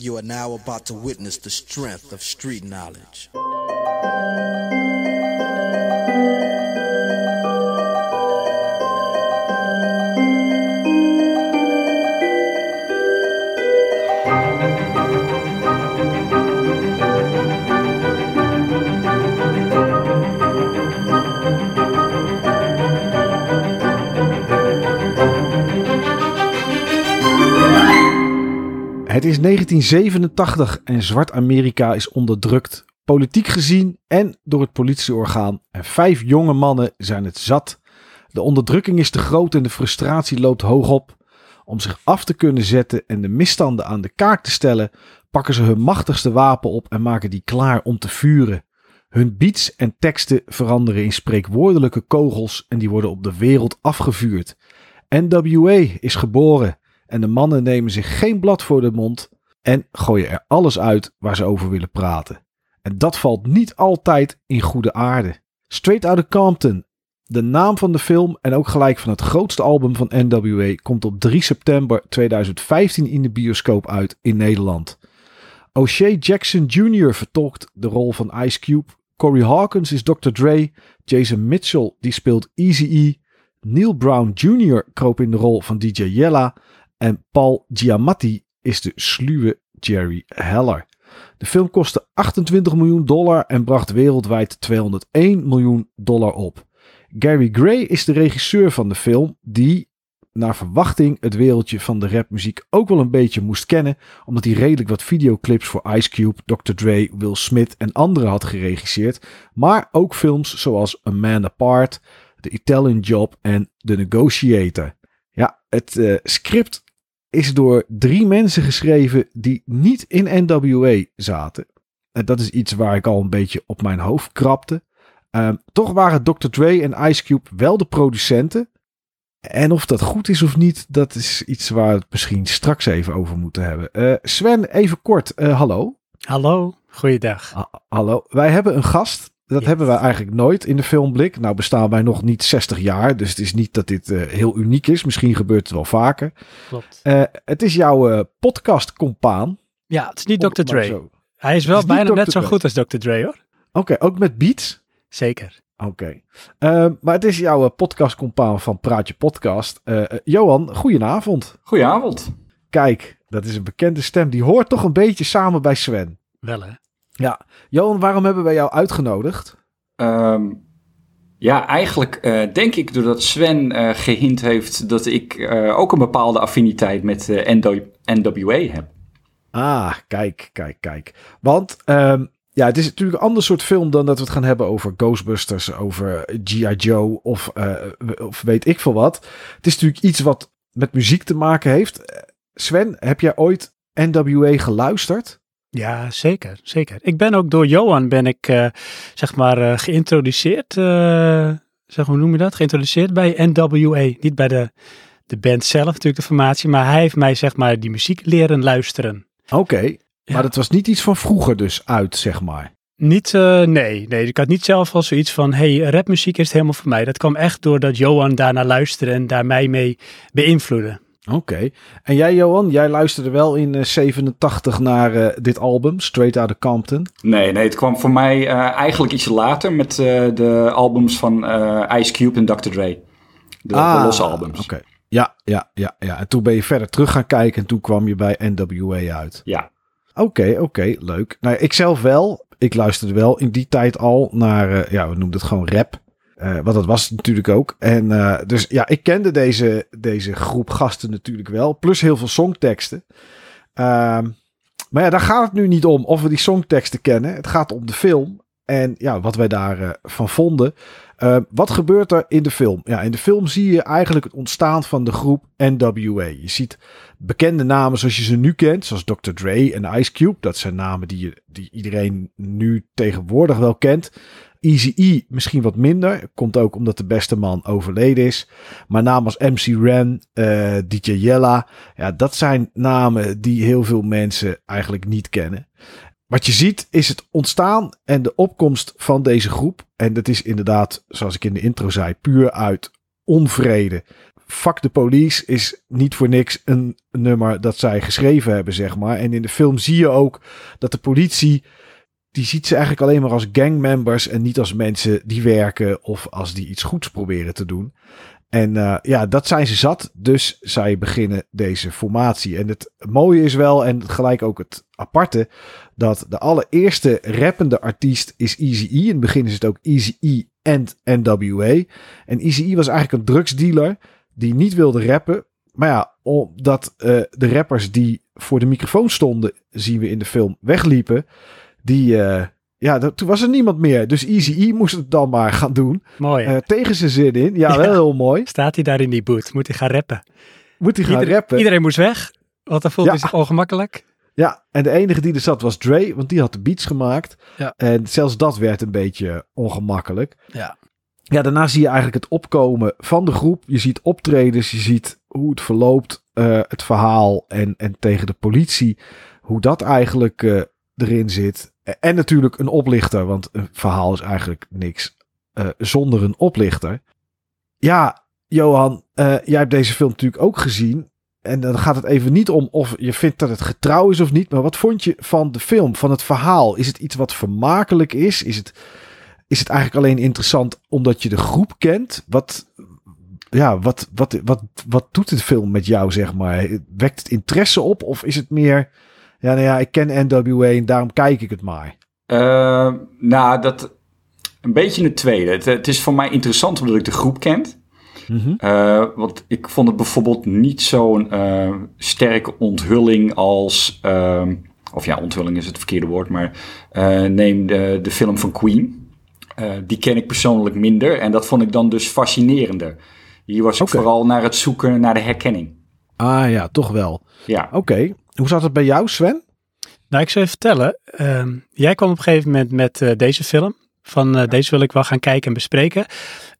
You are now about to witness the strength of street knowledge. Het is 1987 en zwart Amerika is onderdrukt, politiek gezien en door het politieorgaan. En vijf jonge mannen zijn het zat. De onderdrukking is te groot en de frustratie loopt hoog op. Om zich af te kunnen zetten en de misstanden aan de kaak te stellen, pakken ze hun machtigste wapen op en maken die klaar om te vuren. Hun beats en teksten veranderen in spreekwoordelijke kogels en die worden op de wereld afgevuurd. NWA is geboren en de mannen nemen zich geen blad voor de mond en gooien er alles uit waar ze over willen praten. En dat valt niet altijd in goede aarde. Straight Outta Compton, de naam van de film en ook gelijk van het grootste album van NWA, komt op 3 september 2015 in de bioscoop uit in Nederland. O'Shea Jackson Jr. vertolkt de rol van Ice Cube. Corey Hawkins is Dr. Dre. Jason Mitchell die speelt Eazy-E. Neil Brown Jr. kroop in de rol van DJ Yella. En Paul Giamatti is de sluwe Jerry Heller. De film kostte 28 miljoen dollar en bracht wereldwijd 201 miljoen dollar op. Gary Gray is de regisseur van de film, die naar verwachting het wereldje van de rapmuziek ook wel een beetje moest kennen, omdat hij redelijk wat videoclips voor Ice Cube, Dr. Dre, Will Smith en anderen had geregisseerd, maar ook films zoals A Man Apart, The Italian Job en The Negotiator. Ja, het uh, script is door drie mensen geschreven die niet in NWA zaten. En dat is iets waar ik al een beetje op mijn hoofd krapte. Um, toch waren Dr. Dre en Ice Cube wel de producenten. En of dat goed is of niet, dat is iets waar we het misschien straks even over moeten hebben. Uh, Sven, even kort, uh, hallo. Hallo, goeiedag. Ha hallo, wij hebben een gast. Dat yes. hebben we eigenlijk nooit in de filmblik. Nou bestaan wij nog niet 60 jaar, dus het is niet dat dit uh, heel uniek is. Misschien gebeurt het wel vaker. Klopt. Uh, het is jouw uh, podcast-compaan. Ja, het is niet Dr. Dre. Zo. Hij is wel is bijna net zo goed als Dr. Dre hoor. Oké, okay, ook met beats? Zeker. Oké. Okay. Uh, maar het is jouw podcast-compaan van Praatje Podcast. Uh, Johan, goedenavond. Goedenavond. Kijk, dat is een bekende stem. Die hoort toch een beetje samen bij Sven. Wel hè? Ja. Johan, waarom hebben wij jou uitgenodigd? Um, ja, eigenlijk uh, denk ik doordat Sven uh, gehint heeft dat ik uh, ook een bepaalde affiniteit met NWA heb. Ah, kijk, kijk, kijk. Want um, ja, het is natuurlijk een ander soort film dan dat we het gaan hebben over Ghostbusters, over G.I. Joe of, of weet ik veel wat. Het is natuurlijk iets wat met muziek te maken heeft. Sven, heb jij ooit NWA geluisterd? Ja, zeker, zeker. Ik ben ook door Johan ben ik, uh, zeg maar, uh, geïntroduceerd, uh, zeg, hoe noem je dat? Geïntroduceerd bij NWA. Niet bij de, de band zelf natuurlijk, de formatie, maar hij heeft mij, zeg maar, die muziek leren luisteren. Oké, okay, ja. maar dat was niet iets van vroeger dus uit, zeg maar. Niet, uh, nee, nee. Ik had niet zelf al zoiets van, hey, rapmuziek is het helemaal voor mij. Dat kwam echt doordat Johan daarnaar luisterde en daar mij mee beïnvloedde. Oké. Okay. En jij, Johan, jij luisterde wel in uh, 87 naar uh, dit album, Straight Outta Compton? Nee, nee, het kwam voor mij uh, eigenlijk iets later met de albums van Ice Cube en Dr. Dre. De, ah, de losse albums. Oké. Okay. Ja, ja, ja, ja. En toen ben je verder terug gaan kijken en toen kwam je bij NWA uit. Ja. Oké, okay, oké, leuk. Nou, ik zelf wel. Ik luisterde wel in die tijd al naar, ja, we noemen het gewoon rap. Uh, want dat was het natuurlijk ook. En uh, dus ja, ik kende deze, deze groep gasten natuurlijk wel. Plus heel veel songteksten. Uh, maar ja, daar gaat het nu niet om of we die songteksten kennen. Het gaat om de film. En ja, wat wij daarvan van vonden. wat gebeurt er in de film? Ja, in de film zie je eigenlijk het ontstaan van de groep NWA. Je ziet bekende namen zoals je ze nu kent. Zoals Dr. Dre en Ice Cube. Dat zijn namen die, je, die iedereen nu tegenwoordig wel kent. Easy-E misschien wat minder. Komt ook omdat de beste man overleden is. Maar namen als MC Ren, uh, DJ Yella. Ja, dat zijn namen die heel veel mensen eigenlijk niet kennen. Wat je ziet is het ontstaan en de opkomst van deze groep. En dat is inderdaad, zoals ik in de intro zei, puur uit onvrede Fuck the Police is niet voor niks een nummer dat zij geschreven hebben, zeg maar. En in de film zie je ook dat de politie, die ziet ze eigenlijk alleen maar als gangmembers en niet als mensen die werken of als die iets goeds proberen te doen. En uh, ja, dat zijn ze zat. Dus zij beginnen deze formatie. En het mooie is wel, en gelijk ook het aparte, dat de allereerste rappende artiest is Easy-E. In het begin is het ook Easy-E en NWA. En Easy-E was eigenlijk een drugsdealer die niet wilde rappen. Maar ja, omdat uh, de rappers die voor de microfoon stonden, zien we in de film, wegliepen. Die, uh, ja, dat, toen was er niemand meer. Dus Easy E moest het dan maar gaan doen. Mooi. Uh, tegen zijn zin in. Ja, wel heel mooi. Staat hij daar in die boot? Moet hij gaan rappen? Moet hij gaan iedereen, rappen? Iedereen moest weg, want dan voelde hij zich ongemakkelijk. Ja, en de enige die er zat was Dre, want die had de beats gemaakt. Ja. En zelfs dat werd een beetje ongemakkelijk. Ja. Ja, daarna zie je eigenlijk het opkomen van de groep. Je ziet optredens, je ziet hoe het verloopt, uh, het verhaal en, en tegen de politie. Hoe dat eigenlijk uh, erin zit. En natuurlijk een oplichter, want een verhaal is eigenlijk niks uh, zonder een oplichter. Ja, Johan, uh, jij hebt deze film natuurlijk ook gezien. En dan gaat het even niet om of je vindt dat het getrouw is of niet. Maar wat vond je van de film, van het verhaal? Is het iets wat vermakelijk is? Is het, is het eigenlijk alleen interessant omdat je de groep kent? Wat, ja, wat, wat, wat, wat doet de film met jou, zeg maar? Wekt het interesse op of is het meer... Ja, nou ja, ik ken NWA en daarom kijk ik het maar. Uh, nou, dat een beetje een tweede. Het, het, is voor mij interessant omdat ik de groep ken. Mm -hmm. uh, want ik vond het bijvoorbeeld niet zo'n uh, sterke onthulling als. ehm, of ja, onthulling is het verkeerde woord, maar eh, neem de, de film van Queen. Eh, die ken ik persoonlijk minder en dat vond ik dan dus fascinerender. Hier was ik vooral naar het zoeken naar de herkenning. Ah ja, toch wel. Ja, Oké. Hoe zat het bij jou, Sven? Nou, ik zou je vertellen. ehm, jij kwam op een gegeven moment met eh, deze film. Van eh, deze wil ik wel gaan kijken en bespreken.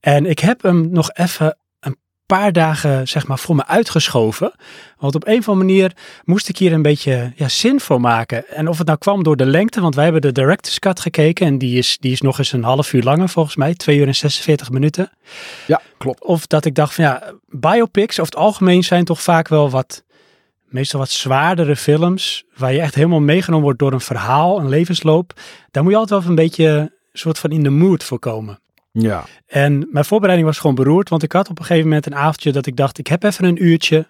En ik heb hem nog even een paar dagen zeg maar voor me uitgeschoven. Want op een of andere manier moest ik hier een beetje ja, zin voor maken. En of het nou kwam door de lengte, want wij hebben de director's cut gekeken. En die is, die is nog eens een half uur langer volgens mij. 2 uur en 46 minuten. Ja, klopt. Of dat ik dacht van ja, biopics over het algemeen zijn toch vaak wel wat, meestal wat zwaardere films. Waar je echt helemaal meegenomen wordt door een verhaal, een levensloop. Daar moet je altijd wel een beetje een soort van in de mood voor komen. Ja. En mijn voorbereiding was gewoon beroerd, want ik had op een gegeven moment een avondje dat ik dacht, ik heb even een uurtje.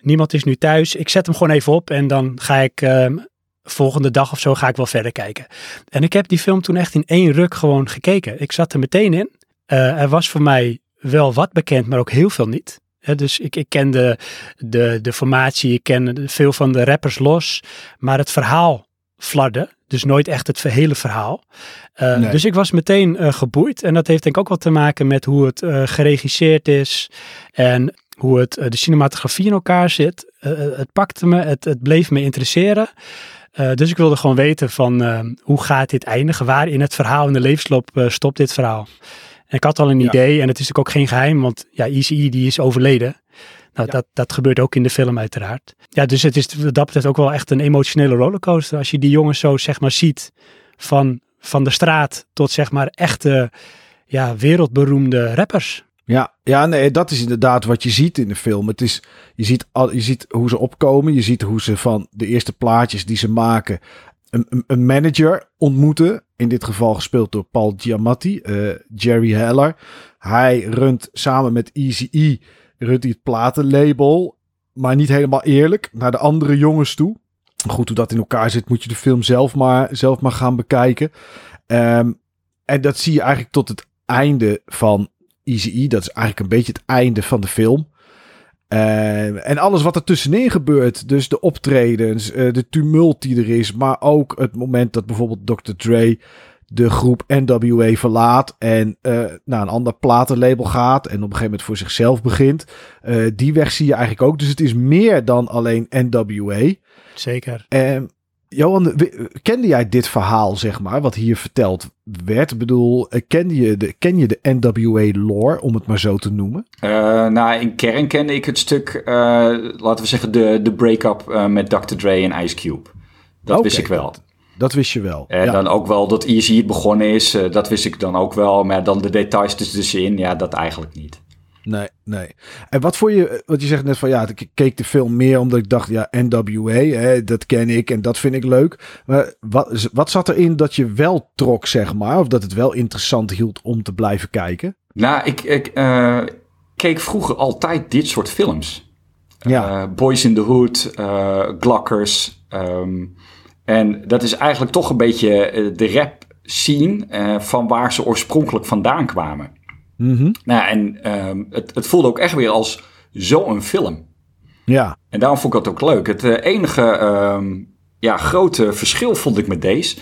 Niemand is nu thuis. Ik zet hem gewoon even op en dan ga ik ehm, volgende dag of zo ga ik wel verder kijken. En ik heb die film toen echt in één ruk gewoon gekeken. Ik zat er meteen in. Eh, er was voor mij wel wat bekend, maar ook heel veel niet. Dus ik, ik kende de, de formatie, ik ken veel van de rappers los, maar het verhaal flarde. Dus nooit echt het hele verhaal. Uh, Nee. Dus ik was meteen eh, geboeid. En dat heeft denk ik ook wat te maken met hoe het eh, geregisseerd is. En hoe het, eh, de cinematografie in elkaar zit. Eh, eh, het pakte me, het, het bleef me interesseren. Eh, dus ik wilde gewoon weten van eh, hoe gaat dit eindigen? Waar in het verhaal, in de levensloop eh, stopt dit verhaal? En ik had al een Ja. idee en het is natuurlijk ook geen geheim, want ja, Easy die is overleden. Nou, Ja. dat, dat gebeurt ook in de film uiteraard. Ja, dus het is dat betreft ook wel echt een emotionele rollercoaster. Als je die jongens zo zeg maar ziet van, van de straat tot zeg maar echte ja, wereldberoemde rappers. Ja, ja, nee, dat is inderdaad wat je ziet in de film. Het is, je, ziet al, je ziet hoe ze opkomen. Je ziet hoe ze van de eerste plaatjes die ze maken een, manager ontmoeten. In dit geval gespeeld door Paul Giamatti, eh, Jerry Heller. Hij runt samen met Eazy-E runt hij het platenlabel. Maar niet helemaal eerlijk naar de andere jongens toe. Goed, hoe dat in elkaar zit, moet je de film zelf maar, zelf maar gaan bekijken. Ehm, en dat zie je eigenlijk tot het einde van Easy Dat is eigenlijk een beetje het einde van de film. Eh, en alles wat er tussenin gebeurt. Dus de optredens, eh, de tumult die er is. Maar ook het moment dat bijvoorbeeld Dr. Dre de groep NWA verlaat. En eh, naar een ander platenlabel gaat. En op een gegeven moment voor zichzelf begint. Die weg zie je eigenlijk ook. Dus het is meer dan alleen NWA. Zeker. Ehm Johan, kende jij dit verhaal, zeg maar, wat hier verteld werd? Ik bedoel, eh, kende je de, ken je de NWA-lore, om het maar zo te noemen? Eh, nou, in kern kende ik het stuk, eh, laten we zeggen, de, de break-up met Dr. Dre en Ice Cube. Dat wist ik wel. Dat wist je wel. En ja. dan ook wel dat Easy het begonnen is, dat wist ik dan ook wel. Maar dan de details tussenin, ja, dat eigenlijk niet. Nee, nee. En wat voor je, wat je zegt net van ja, ik keek de film meer omdat ik dacht, ja, NWA, hè, dat ken ik en dat vind ik leuk. Maar wat, wat zat erin dat je wel trok, zeg maar, of dat het wel interessant hield om te blijven kijken? Nou, ik, ik eh, keek vroeger altijd dit soort films. Ja. Eh, Boys in the Hood, eh Glockers. ehm, en dat is eigenlijk toch een beetje eh, de rap scene eh, van waar ze oorspronkelijk vandaan kwamen. Mhm. Nou, en ehm, het, het voelde ook echt weer als zo'n film. Ja, En daarom vond ik dat ook leuk. Het eh, enige ehm, ja, grote verschil vond ik met deze.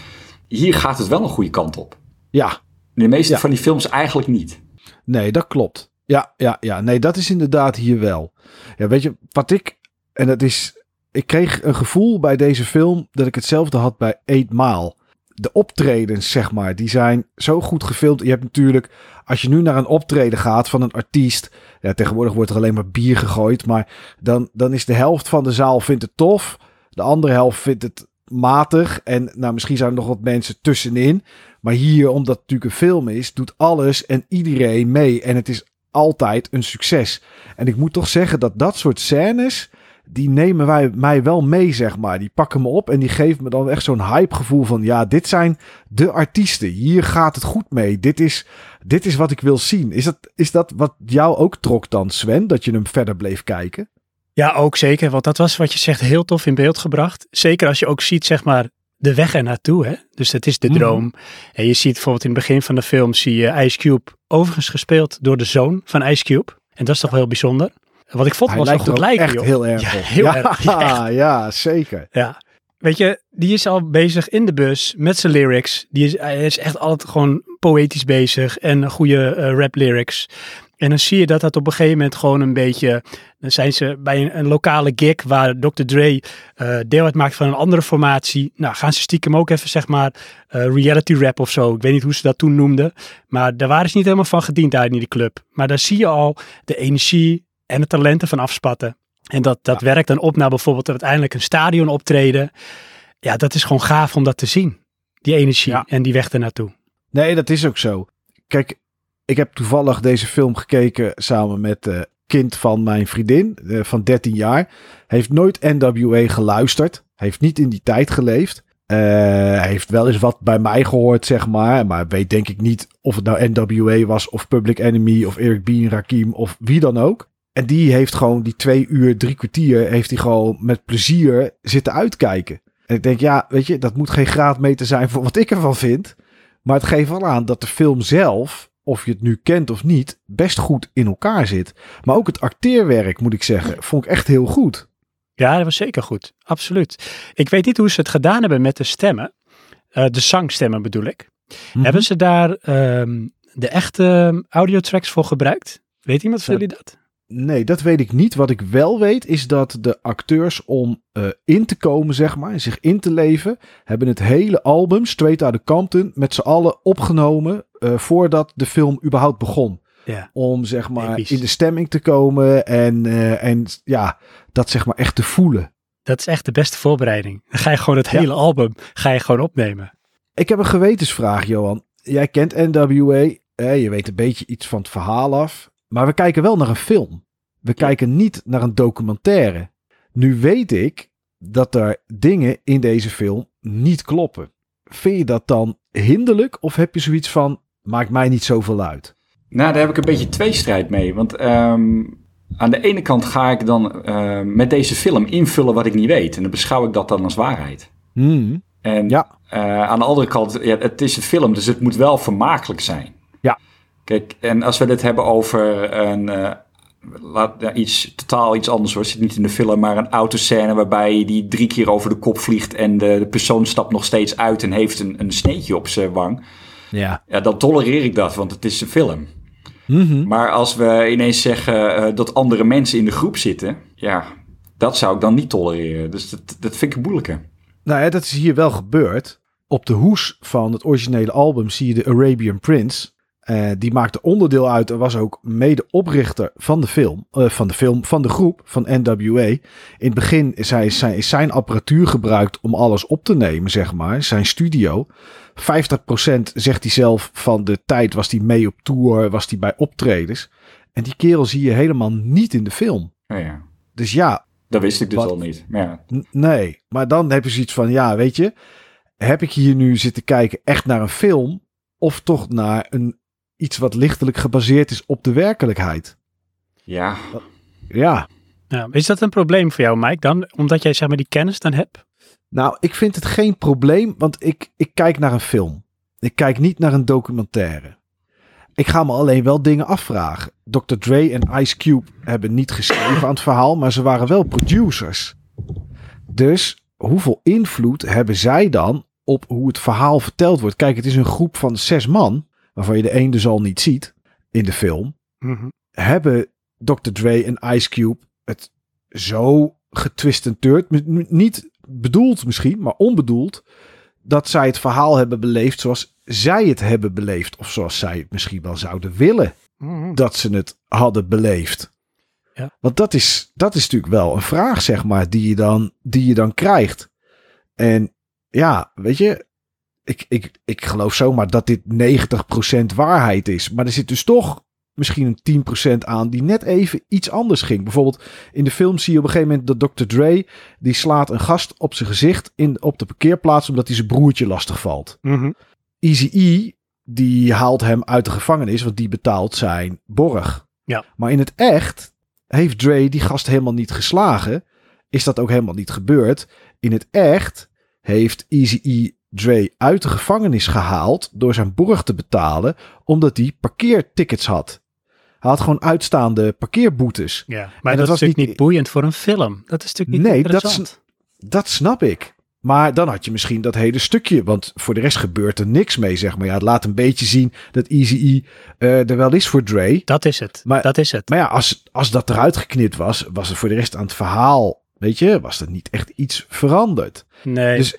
Hier gaat het wel een goede kant op. ja, In de meeste Ja. van die films eigenlijk niet. nee, dat klopt. Ja, ja, ja, nee, dat is inderdaad hier wel. Ja, weet je, wat ik, en dat is, ik kreeg een gevoel bij deze film dat ik hetzelfde had bij Eight Mile. De optredens, zeg maar, die zijn zo goed gefilmd. Je hebt natuurlijk, als je nu naar een optreden gaat van een artiest, ja, tegenwoordig wordt er alleen maar bier gegooid, maar dan, dan is de helft van de zaal vindt het tof, de andere helft vindt het matig en nou, misschien zijn er nog wat mensen tussenin. Maar hier, omdat het natuurlijk een film is, doet alles en iedereen mee en het is altijd een succes. En ik moet toch zeggen dat dat soort scènes, die nemen wij, mij wel mee, zeg maar. Die pakken me op en die geven me dan echt zo'n hypegevoel van... ja, dit zijn de artiesten. Hier gaat het goed mee. Dit is, dit is wat ik wil zien. Is dat, is dat wat jou ook trok dan, Sven? Dat je hem verder bleef kijken? Ja, ook zeker. Want dat was wat je zegt heel tof in beeld gebracht. Zeker als je ook ziet, zeg maar, de weg er naartoe. Hè? Dus het is de Mhm. droom. En je ziet bijvoorbeeld in het begin van de film zie je Ice Cube overigens gespeeld door de zoon van Ice Cube. En dat is toch wel heel bijzonder. Wat ik vond Hij was wel lijkt goed lijken, echt joh. heel erg Ja, heel ja, erg. Ja, ja, zeker. Ja. Weet je, die is al bezig in de bus met zijn lyrics. Die is, hij is echt altijd gewoon poëtisch bezig en goede eh, rap lyrics. En dan zie je dat dat op een gegeven moment gewoon een beetje... Dan zijn ze bij een, een lokale gig waar Dr. Dre eh, deel uitmaakt van een andere formatie. Nou, gaan ze stiekem ook even, zeg maar, eh, reality rap of zo. Ik weet niet hoe ze dat toen noemden. Maar daar waren ze niet helemaal van gediend uit in die club. Maar daar zie je al de energie en de talenten van afspatten. En dat, dat werkt dan op naar bijvoorbeeld uiteindelijk een stadion optreden. Ja, dat is gewoon gaaf om dat te zien. Die energie Ja. en die weg ernaartoe. Nee, dat is ook zo. Kijk, ik heb toevallig deze film gekeken samen met het kind van mijn vriendin eh, van 13 jaar. Heeft nooit NWA geluisterd. Heeft niet in die tijd geleefd. Eh, heeft wel eens wat bij mij gehoord, zeg maar. Maar weet denk ik niet of het nou NWA was of Public Enemy of Eric B. Rakim of wie dan ook. En die heeft gewoon die twee uur, drie kwartier, heeft hij gewoon met plezier zitten uitkijken. En ik denk, ja, weet je, dat moet geen graadmeter zijn voor wat ik ervan vind. Maar het geeft wel aan dat de film zelf, of je het nu kent of niet, best goed in elkaar zit. Maar ook het acteerwerk, moet ik zeggen, vond ik echt heel goed. Ja, dat was zeker goed. Absoluut. Ik weet niet hoe ze het gedaan hebben met de stemmen. Eh, de zangstemmen bedoel ik. Mhm. Hebben ze daar ehm, de echte audiotracks voor gebruikt? Weet iemand van jullie dat? Nee, dat weet ik niet. Wat ik wel weet is dat de acteurs om eh, in te komen, zeg maar, en zich in te leven, hebben het hele album Straight Outta Compton met z'n allen opgenomen eh, voordat de film überhaupt begon. Ja. Om zeg maar Episch. in de stemming te komen en, eh, en ja, dat zeg maar echt te voelen. Dat is echt de beste voorbereiding. Dan ga je gewoon het Ja. hele album ga je gewoon opnemen. Ik heb een gewetensvraag, Johan. Jij kent NWA, eh, je weet een beetje iets van het verhaal af. Maar we kijken wel naar een film. We kijken niet naar een documentaire. Nu weet ik dat er dingen in deze film niet kloppen. Vind je dat dan hinderlijk of heb je zoiets van, maakt mij niet zoveel uit? Nou, daar heb ik een beetje tweestrijd mee. Want ehm, aan de ene kant ga ik dan eh, met deze film invullen wat ik niet weet. En dan beschouw ik dat dan als waarheid. Hmm, En Ja. eh, aan de andere kant, ja, het is een film, dus het moet wel vermakelijk zijn. Kijk, en als we dit hebben over een, eh, laat, iets totaal iets anders hoor, zit niet in de film, maar een autoscène waarbij die drie keer over de kop vliegt en de, de persoon stapt nog steeds uit en heeft een, een sneetje op zijn wang. ja. Ja, dan tolereer ik dat, want het is een film. Mhm. Maar als we ineens zeggen eh, dat andere mensen in de groep zitten, ja, dat zou ik dan niet tolereren. Dus dat, dat vind ik een moeilijke. Nou ja, dat is hier wel gebeurd. Op de hoes van het originele album zie je de Arabian Prince. Eh, die maakte onderdeel uit en was ook mede-oprichter van de film, eh, van de film, van de groep van NWA. In het begin is, hij, zijn, is zijn apparatuur gebruikt om alles op te nemen, zeg maar, zijn studio. 50% zegt hij zelf van de tijd was hij mee op tour, was hij bij optredens. En die kerel zie je helemaal niet in de film. Oh ja. Dus ja, Dat wist ik dus Wat? al niet. Ja, nee. Maar dan heb je zoiets van, ja, weet je, heb ik hier nu zitten kijken echt naar een film of toch naar een, iets wat lichtelijk gebaseerd is op de werkelijkheid? ja. Ja, Ja, is dat een probleem voor jou, Mike, dan? Omdat jij zeg maar die kennis dan hebt? nou, ik vind het geen probleem, want ik, ik kijk naar een film. Ik kijk niet naar een documentaire. Ik ga me alleen wel dingen afvragen. Dr. Dre en Ice Cube hebben niet geschreven aan het verhaal, maar ze waren wel producers. Dus hoeveel invloed hebben zij dan op hoe het verhaal verteld wordt? Kijk, het is een groep van zes man, waarvan je de een dus al niet ziet in de film. Hebben Dr. Dre en Ice Cube het zo getwist en turd, m- niet bedoeld misschien, maar onbedoeld, dat zij het verhaal hebben beleefd zoals zij het hebben beleefd. Of zoals zij het misschien wel zouden willen dat ze het hadden beleefd. Ja. Want dat is, dat is natuurlijk wel een vraag, zeg maar, die je dan, die je dan krijgt. En ja, weet je, ik, ik, ik geloof zomaar dat dit 90% waarheid is. Maar er zit dus toch misschien een 10% aan die net even iets anders ging. Bijvoorbeeld in de film zie je op een gegeven moment dat Dr. Dre... die slaat een gast op zijn gezicht in, op de parkeerplaats... omdat hij zijn broertje lastig valt. Mhm. Easy-E, die haalt hem uit de gevangenis, want die betaalt zijn borg. Ja. Maar in het echt heeft Dre die gast helemaal niet geslagen. Is dat ook helemaal niet gebeurd. In het echt heeft Easy-E Dre uit de gevangenis gehaald door zijn borg te betalen, omdat hij parkeertickets had. Hij had gewoon uitstaande parkeerboetes. Ja, maar dat dat, was natuurlijk niet- boeiend voor een film. Dat is natuurlijk niet Nee, dat interessant. Dat snap ik. Maar dan had je misschien dat hele stukje. Want voor de rest gebeurt er niks mee, zeg maar. Ja, het laat een beetje zien dat Easy-E eh, er wel is voor Dre. Dat is het. Maar- dat is het. Maar ja, als, als dat eruit geknipt was, was er voor de rest aan het verhaal, weet je, was er niet echt iets veranderd. Nee. Dus-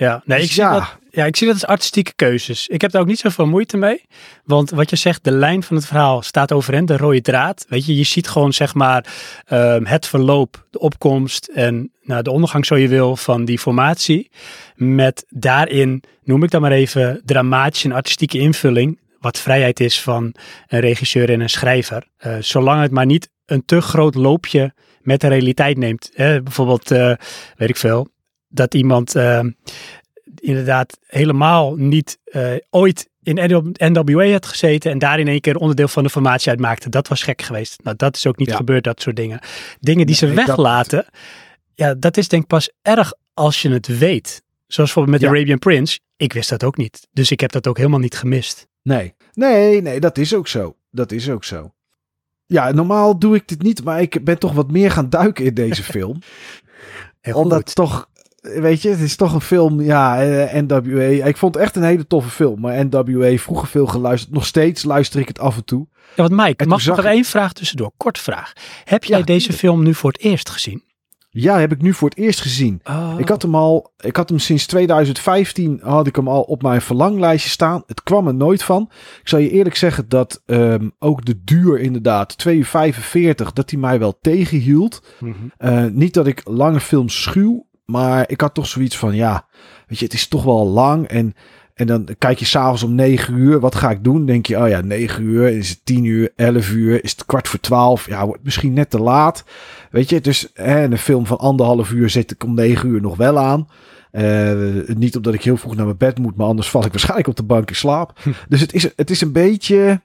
ja, nee dus ik, zie dat, ja, ik zie dat als artistieke keuzes. Ik heb daar ook niet zoveel moeite mee. Want wat je zegt, de lijn van het verhaal staat overeind, de rode draad. Weet je, je ziet gewoon zeg maar ehm, het verloop, de opkomst en nou, de ondergang, zo je wil, van die formatie. Met daarin, noem ik dan maar even, dramatische en artistieke invulling. Wat vrijheid is van een regisseur en een schrijver. Eh, zolang het maar niet een te groot loopje met de realiteit neemt. Hè, bijvoorbeeld, eh, weet ik veel, dat iemand eh, inderdaad helemaal niet eh, ooit in NWA had gezeten en daar in één keer onderdeel van de formatie uitmaakte. Dat was gek geweest. Nou, dat is ook niet Ja. gebeurd, dat soort dingen. Dingen die ze dat- weglaten, ja, dat is denk ik pas erg als je het weet. Zoals bijvoorbeeld met Ja. Arabian Prince. Ik wist dat ook niet. Dus ik heb dat ook helemaal niet gemist. Nee, nee, nee, dat is ook zo. Dat is ook zo. Ja, normaal doe ik dit niet, maar ik ben toch wat meer gaan duiken in deze film. Omdat toch, weet je, het is toch een film, ja, eh, NWA. Ik vond het echt een hele toffe film, maar NWA, vroeger veel geluisterd. Nog steeds luister ik het af en toe. Ja, wat Mike, mag ik ik- één vraag tussendoor? Kort vraag. Heb jij Ja, deze film nu voor het eerst gezien? Ja, heb ik nu voor het eerst gezien. Ik had hem al, ik had hem sinds 2015 had ik hem al op mijn verlanglijstje staan. Het kwam er nooit van. Ik zal je eerlijk zeggen dat ehm, ook de duur inderdaad, 2,45, dat hij mij wel tegenhield. Mhm. Eh, niet dat ik lange films schuw, maar ik had toch zoiets van, ja, weet je, het is toch wel lang. En, en dan kijk je s'avonds om 9 uur, wat ga ik doen? Denk je, oh ja, 9 uur, is het 10 uur, 11 uur, is het kwart voor 12? Ja, wordt misschien net te laat. Weet je, dus hè, een film van anderhalf uur zet ik om 9 uur nog wel aan. Eh, niet omdat ik heel vroeg naar mijn bed moet, maar anders val ik waarschijnlijk op de bank in slaap. Dus het is, het is een beetje.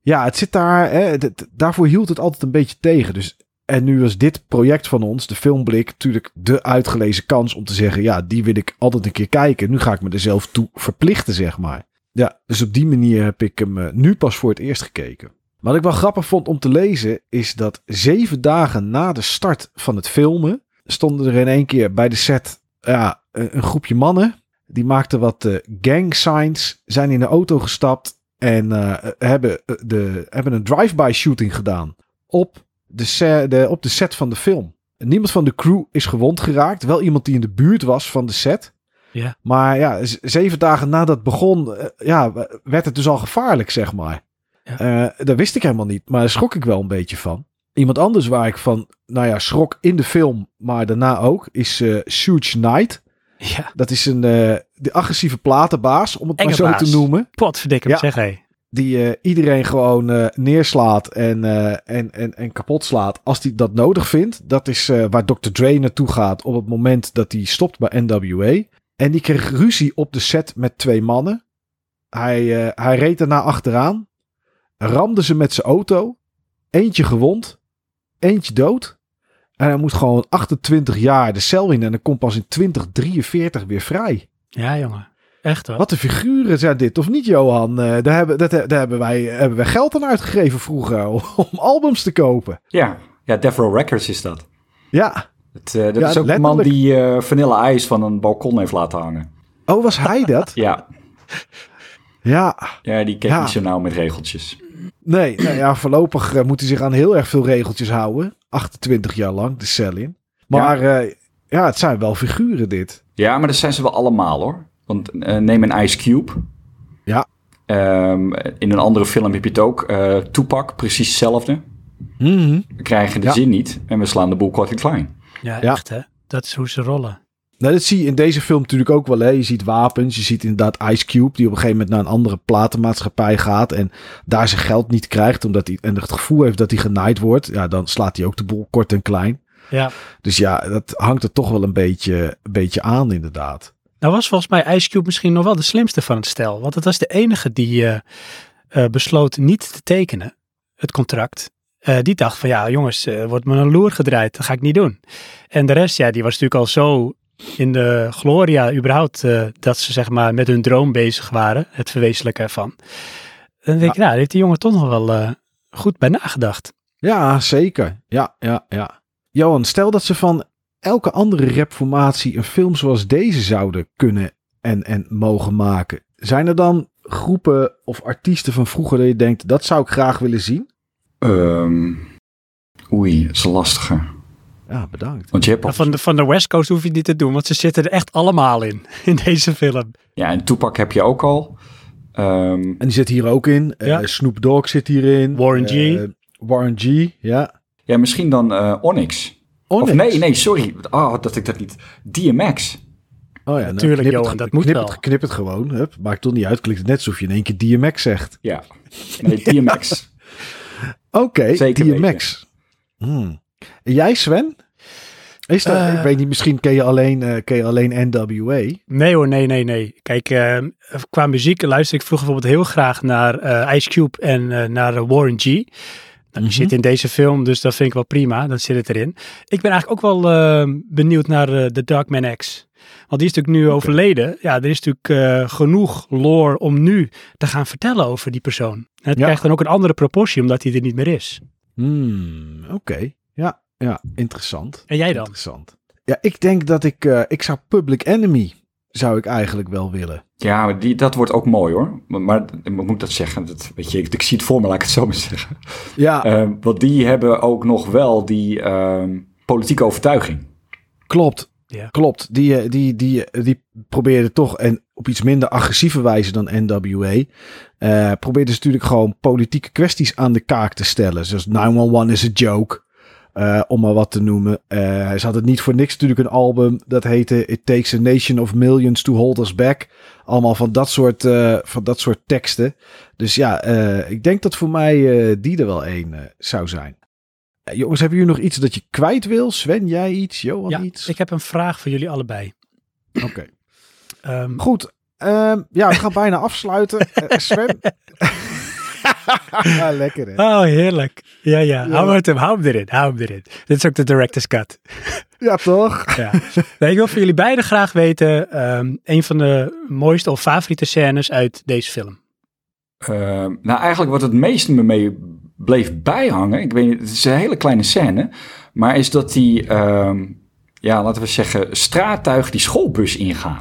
Ja, het zit daar. Hè, het- daarvoor hield het altijd een beetje tegen. Dus, en nu was dit project van ons, de Filmblik, natuurlijk de uitgelezen kans om te zeggen: ja, die wil ik altijd een keer kijken. Nu ga ik me er zelf toe verplichten, zeg maar. Ja, dus op die manier heb ik hem eh, nu pas voor het eerst gekeken. Wat ik wel grappig vond om te lezen, is dat zeven dagen na de start van het filmen stonden er in één keer bij de set ja, een groepje mannen. Die maakten wat eh, gang signs, zijn in de auto gestapt en eh, hebben, de, hebben een drive-by shooting gedaan op de, de, op de set van de film. Niemand van de crew is gewond geraakt. Wel iemand die in de buurt was van de set. Ja. Maar ja, zeven dagen nadat het begon, eh, ja, werd het dus al gevaarlijk, zeg maar. Ja. Eh, dat wist ik helemaal niet, maar daar schrok ik wel een beetje van. Iemand anders waar ik van, nou ja, schrok in de film, maar daarna ook, is eh Suge Knight. Ja, Dat is een de agressieve platenbaas, om het Enge maar zo baas. te noemen. potverdikke me Ja. zeg hé. Die eh, iedereen gewoon eh, neerslaat en, eh, en, en, en kapot slaat als hij dat nodig vindt. Dat is waar Dr. Dre naartoe gaat op het moment dat hij stopt bij NWA. En die kreeg ruzie op de set met twee mannen. Hij, hij reed erna achteraan. Ramde ze met zijn auto. Eentje gewond. Eentje dood. En hij moet gewoon 28 jaar de cel in. En dan komt pas in 2043 weer vrij. Ja, jongen. Echt hoor. Wat een figuren zijn dit, of niet, Johan? Eh, daar, hebben, dat, daar hebben, wij, hebben wij geld aan uitgegeven vroeger om albums te kopen. Ja, ja Records is dat. Ja. Het, eh, dat Ja, is ook de man die eh Vanilla Ice van een balkon heeft laten hangen. Oh, was hij dat? Ja, ja. ja die keek Ja. niet zo nauw met regeltjes. Nee, nou ja, voorlopig eh, moet hij zich aan heel erg veel regeltjes houden. 28 jaar lang de cel in. Maar ja, ja het zijn wel figuren dit. Ja, maar dat zijn ze wel allemaal hoor. Want eh, neem een Ice Cube. Ja. Ehm, in een andere film heb je het ook. eh Tupac, precies hetzelfde. Mhm. We krijgen de Ja. zin niet en we slaan de boel kort en klein. Ja, Ja. echt hè. Dat is hoe ze rollen. Nou, dat zie je in deze film natuurlijk ook wel. Hè. Je ziet wapens, je ziet inderdaad Ice Cube... die op een gegeven moment naar een andere platenmaatschappij gaat... en daar zijn geld niet krijgt... Omdat hij, en het gevoel heeft dat hij genaaid wordt. Ja, dan slaat hij ook de boel kort en klein. Ja. Dus ja, dat hangt er toch wel een beetje, een beetje aan inderdaad. Nou was volgens mij Ice Cube misschien nog wel de slimste van het stel. Want het was de enige die eh, eh, besloot niet te tekenen, het contract. Eh, die dacht van ja jongens, wordt me een loer gedraaid, dat ga ik niet doen. En de rest, ja, die was natuurlijk al zo in de gloria überhaupt, dat ze zeg maar met hun droom bezig waren, het verwezenlijken ervan. Dan denk ik, nou, heeft die jongen toch nog wel goed bij nagedacht. Ja, zeker. Ja, ja, ja. Johan, stel dat ze van elke andere rapformatie een film zoals deze zouden kunnen en, en mogen maken. Zijn er dan groepen of artiesten van vroeger dat je denkt, dat zou ik graag willen zien? Ehm, oei, dat is een lastige. Ja, bedankt. Want je hebt al- van, de, van de West Coast hoef je niet te doen, want ze zitten er echt allemaal in, in deze film. Ja, en Tupac heb je ook al. Ehm, En die zit hier ook in. Eh, Ja. Snoop Dogg zit hierin. Warren G. Eh, Warren G, ja. ja, misschien dan eh, Onyx. Onyx. Of nee, nee, sorry. Oh, dat ik dat niet. DMX. Oh ja, nou, Natuurlijk, knip het Johan, ge- dat moet knip wel. Het, knip het gewoon. Hup, maakt toch niet uit. Klinkt het net alsof je in één keer DMX zegt. Ja. Nee, DMX. Oké, DMX. Hmm. En jij, Sven? Is dat, Eh. ik weet niet, misschien ken je alleen, eh, ken je alleen NWA. Nee hoor, nee, nee, nee. Kijk, eh, qua muziek luister ik vroeger bijvoorbeeld heel graag naar eh, Ice Cube en eh, naar Warren G. Die Mhm. zit in deze film, dus dat vind ik wel prima. Dat zit het erin. Ik ben eigenlijk ook wel eh, benieuwd naar eh, The Dark Man X. Want die is natuurlijk nu overleden. Ja, er is natuurlijk eh, genoeg lore om nu te gaan vertellen over die persoon. En het Ja. krijgt dan ook een andere proportie, omdat hij er niet meer is. Hmm, Oké, ja, ja, interessant. En jij dan? Interessant. Ja, ik denk dat ik, ik zou Public Enemy, zou ik eigenlijk wel willen. Ja, maar die, dat wordt ook mooi hoor. Maar, maar moet ik dat zeggen? Dat, weet je, ik, ik zie het voor me, laat ik het zo maar zeggen. Ja, Ehm, want die hebben ook nog wel die ehm, politieke overtuiging. klopt. Ja. Klopt. Die, eh, die, die, eh, die probeerde toch, en op iets minder agressieve wijze dan NWA, eh probeerde ze natuurlijk gewoon politieke kwesties aan de kaak te stellen. Zoals 911 is a joke, eh, om maar wat te noemen. Eh ze hadden niet voor niks natuurlijk een album dat heette It Takes a Nation of Millions to Hold Us Back. Allemaal van dat soort, eh, van dat soort teksten. Dus ja, ik denk dat voor mij die er wel één zou zijn. Jongens, hebben jullie nog iets dat je kwijt wil? Sven, jij iets? Johan Ja, iets? ik heb een vraag voor jullie allebei. Oké. Ehm, Goed. Ehm, ja, we gaan bijna afsluiten. Sven. ja, lekker hè. Oh, heerlijk. Ja, ja. Ja. Hou, hem, hou hem erin. Hou hem erin. Dit is ook de director's cut. Ja, toch? Ja. Nee, ik wil van jullie beiden graag weten ehm, een van de mooiste of favoriete scènes uit deze film. Ehm, nou, eigenlijk wat het meest me mee bleef bijhangen, ik weet niet, het is een hele kleine scène, maar is dat die, ehm, ja, laten we zeggen, straattuig die schoolbus ingaan.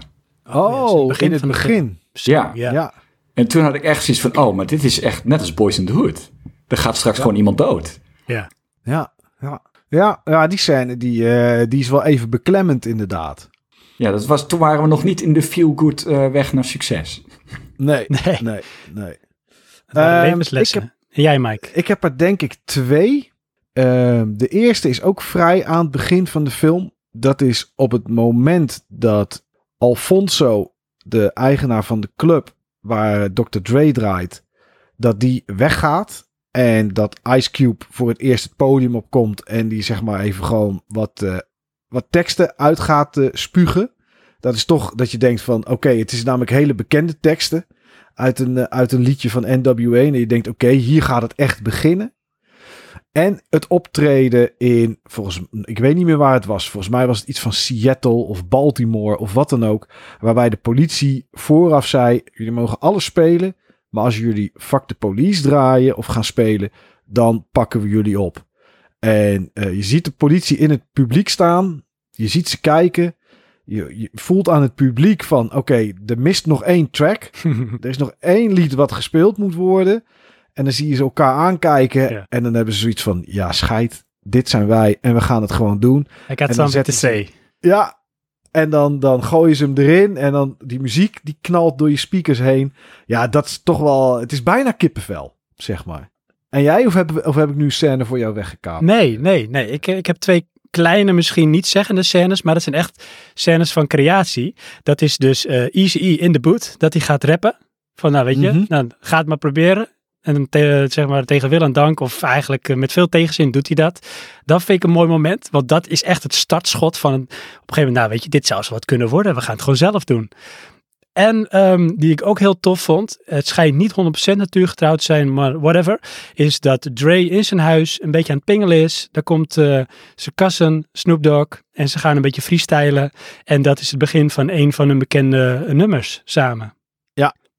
Oh, het begin in het begin. Ja. Ja. Ja. En toen had ik echt zoiets van, oh, maar dit is echt net als Boys in the Hood. Er gaat straks gewoon iemand dood. Ja. Ja. Ja. Ja, ja die scène die, eh, die is wel even beklemmend inderdaad. Ja, dat was, toen waren we nog niet in de feel-good eh, weg naar succes. Nee, Nee. nee, nee. Levenslessen. En jij, Mike? Ik heb er denk ik twee. Ehm, de eerste is ook vrij aan het begin van de film. Dat is op het moment dat Alfonso, de eigenaar van de club waar Dr. Dre draait, dat die weggaat. En dat Ice Cube voor het eerst het podium opkomt. En die zeg maar even gewoon wat, eh, wat teksten uit gaat eh, spugen. Dat is toch dat je denkt van oké, het is namelijk hele bekende teksten. Uit een, eh, uit een liedje van NWA. En je denkt oké, hier gaat het echt beginnen. En het optreden in, volgens ik weet niet meer waar het was. Volgens mij was het iets van Seattle of Baltimore of wat dan ook. Waarbij de politie vooraf zei: jullie mogen alles spelen. Maar als jullie fuck de police draaien of gaan spelen, dan pakken we jullie op. En uh, je ziet de politie in het publiek staan. Je ziet ze kijken. Je, je voelt aan het publiek van: oké, okay, er mist nog één track. er is nog één lied wat gespeeld moet worden. En dan zie je ze elkaar aankijken. Ja. En dan hebben ze zoiets van: ja, scheid, dit zijn wij en we gaan het gewoon doen. Ik had En dan something to say. Ja. En dan, dan gooien ze hem erin. En dan die muziek die knalt door je speakers heen. Ja, dat is toch wel. Het is bijna kippenvel, zeg maar. En jij, of heb, of heb ik nu scène voor jou weggekaapt? Nee, nee, nee. Ik, ik heb twee kleine, misschien niet zeggende scènes, maar dat zijn echt scènes van creatie. Dat is dus eh Easy E in de boot, dat hij gaat rappen. Van nou, weet je, Mhm. nou, ga het maar proberen. En te- zeg maar tegen wil en dank, of eigenlijk eh, met veel tegenzin doet hij dat. Dat vind ik een mooi moment, want dat is echt het startschot van een, op een gegeven moment, nou weet je, dit zou zo wat kunnen worden. We gaan het gewoon zelf doen. En ehm, die ik ook heel tof vond, het schijnt niet 100% natuurgetrouwd te zijn, maar whatever, is dat Dre in zijn huis een beetje aan het pingelen is. Daar komt eh, zijn cousin Snoop Dogg en ze gaan een beetje freestylen. En dat is het begin van een van hun bekende nummers samen.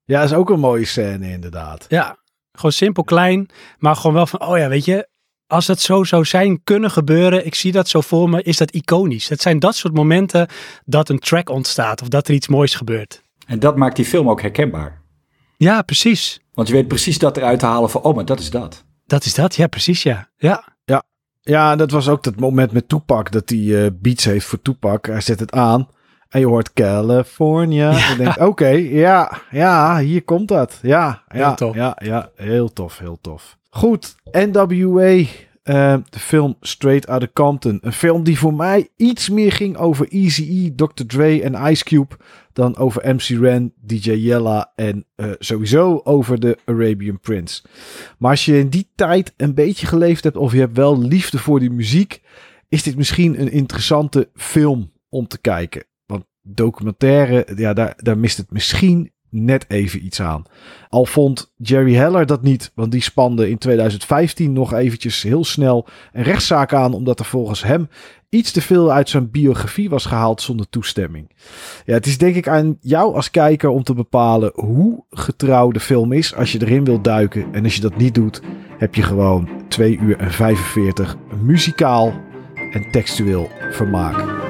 Ja, dat is ook een mooie scène, inderdaad. Ja, gewoon simpel klein, maar gewoon wel van, oh ja, weet je, als het zo zou zijn kunnen gebeuren, ik zie dat zo voor me, is dat iconisch. Het zijn dat soort momenten dat een track ontstaat of dat er iets moois gebeurt. En dat maakt die film ook herkenbaar. Ja, precies. Want je weet precies dat eruit te halen van, oh, maar dat is dat. Dat is dat, ja, precies, ja. Ja, Ja, dat was ook dat moment met Toepak. Dat hij eh, beats heeft voor Toepak. Hij zet het aan. En je hoort California. En je denkt, oké, ja, ja, hier komt dat. Ja, ja, tof. ja, ja, heel tof, heel tof. Goed, NWA, eh, de film Straight Outta Compton. Een film die voor mij iets meer ging over Eazy-E, Dr. Dre en Ice Cube... dan over MC Ren, DJ Yella en eh, sowieso over de Arabian Prince. Maar als je in die tijd een beetje geleefd hebt of je hebt wel liefde voor die muziek, is dit misschien een interessante film om te kijken. Documentaire, ja, daar, daar mist het misschien net even iets aan. Al vond Jerry Heller dat niet, want die spande in 2015 nog eventjes heel snel een rechtszaak aan, omdat er volgens hem iets te veel uit zijn biografie was gehaald zonder toestemming. Ja, het is denk ik aan jou als kijker om te bepalen hoe getrouw de film is als je erin wilt duiken. En als je dat niet doet, heb je gewoon 2 uur en 45 muzikaal en textueel vermaak.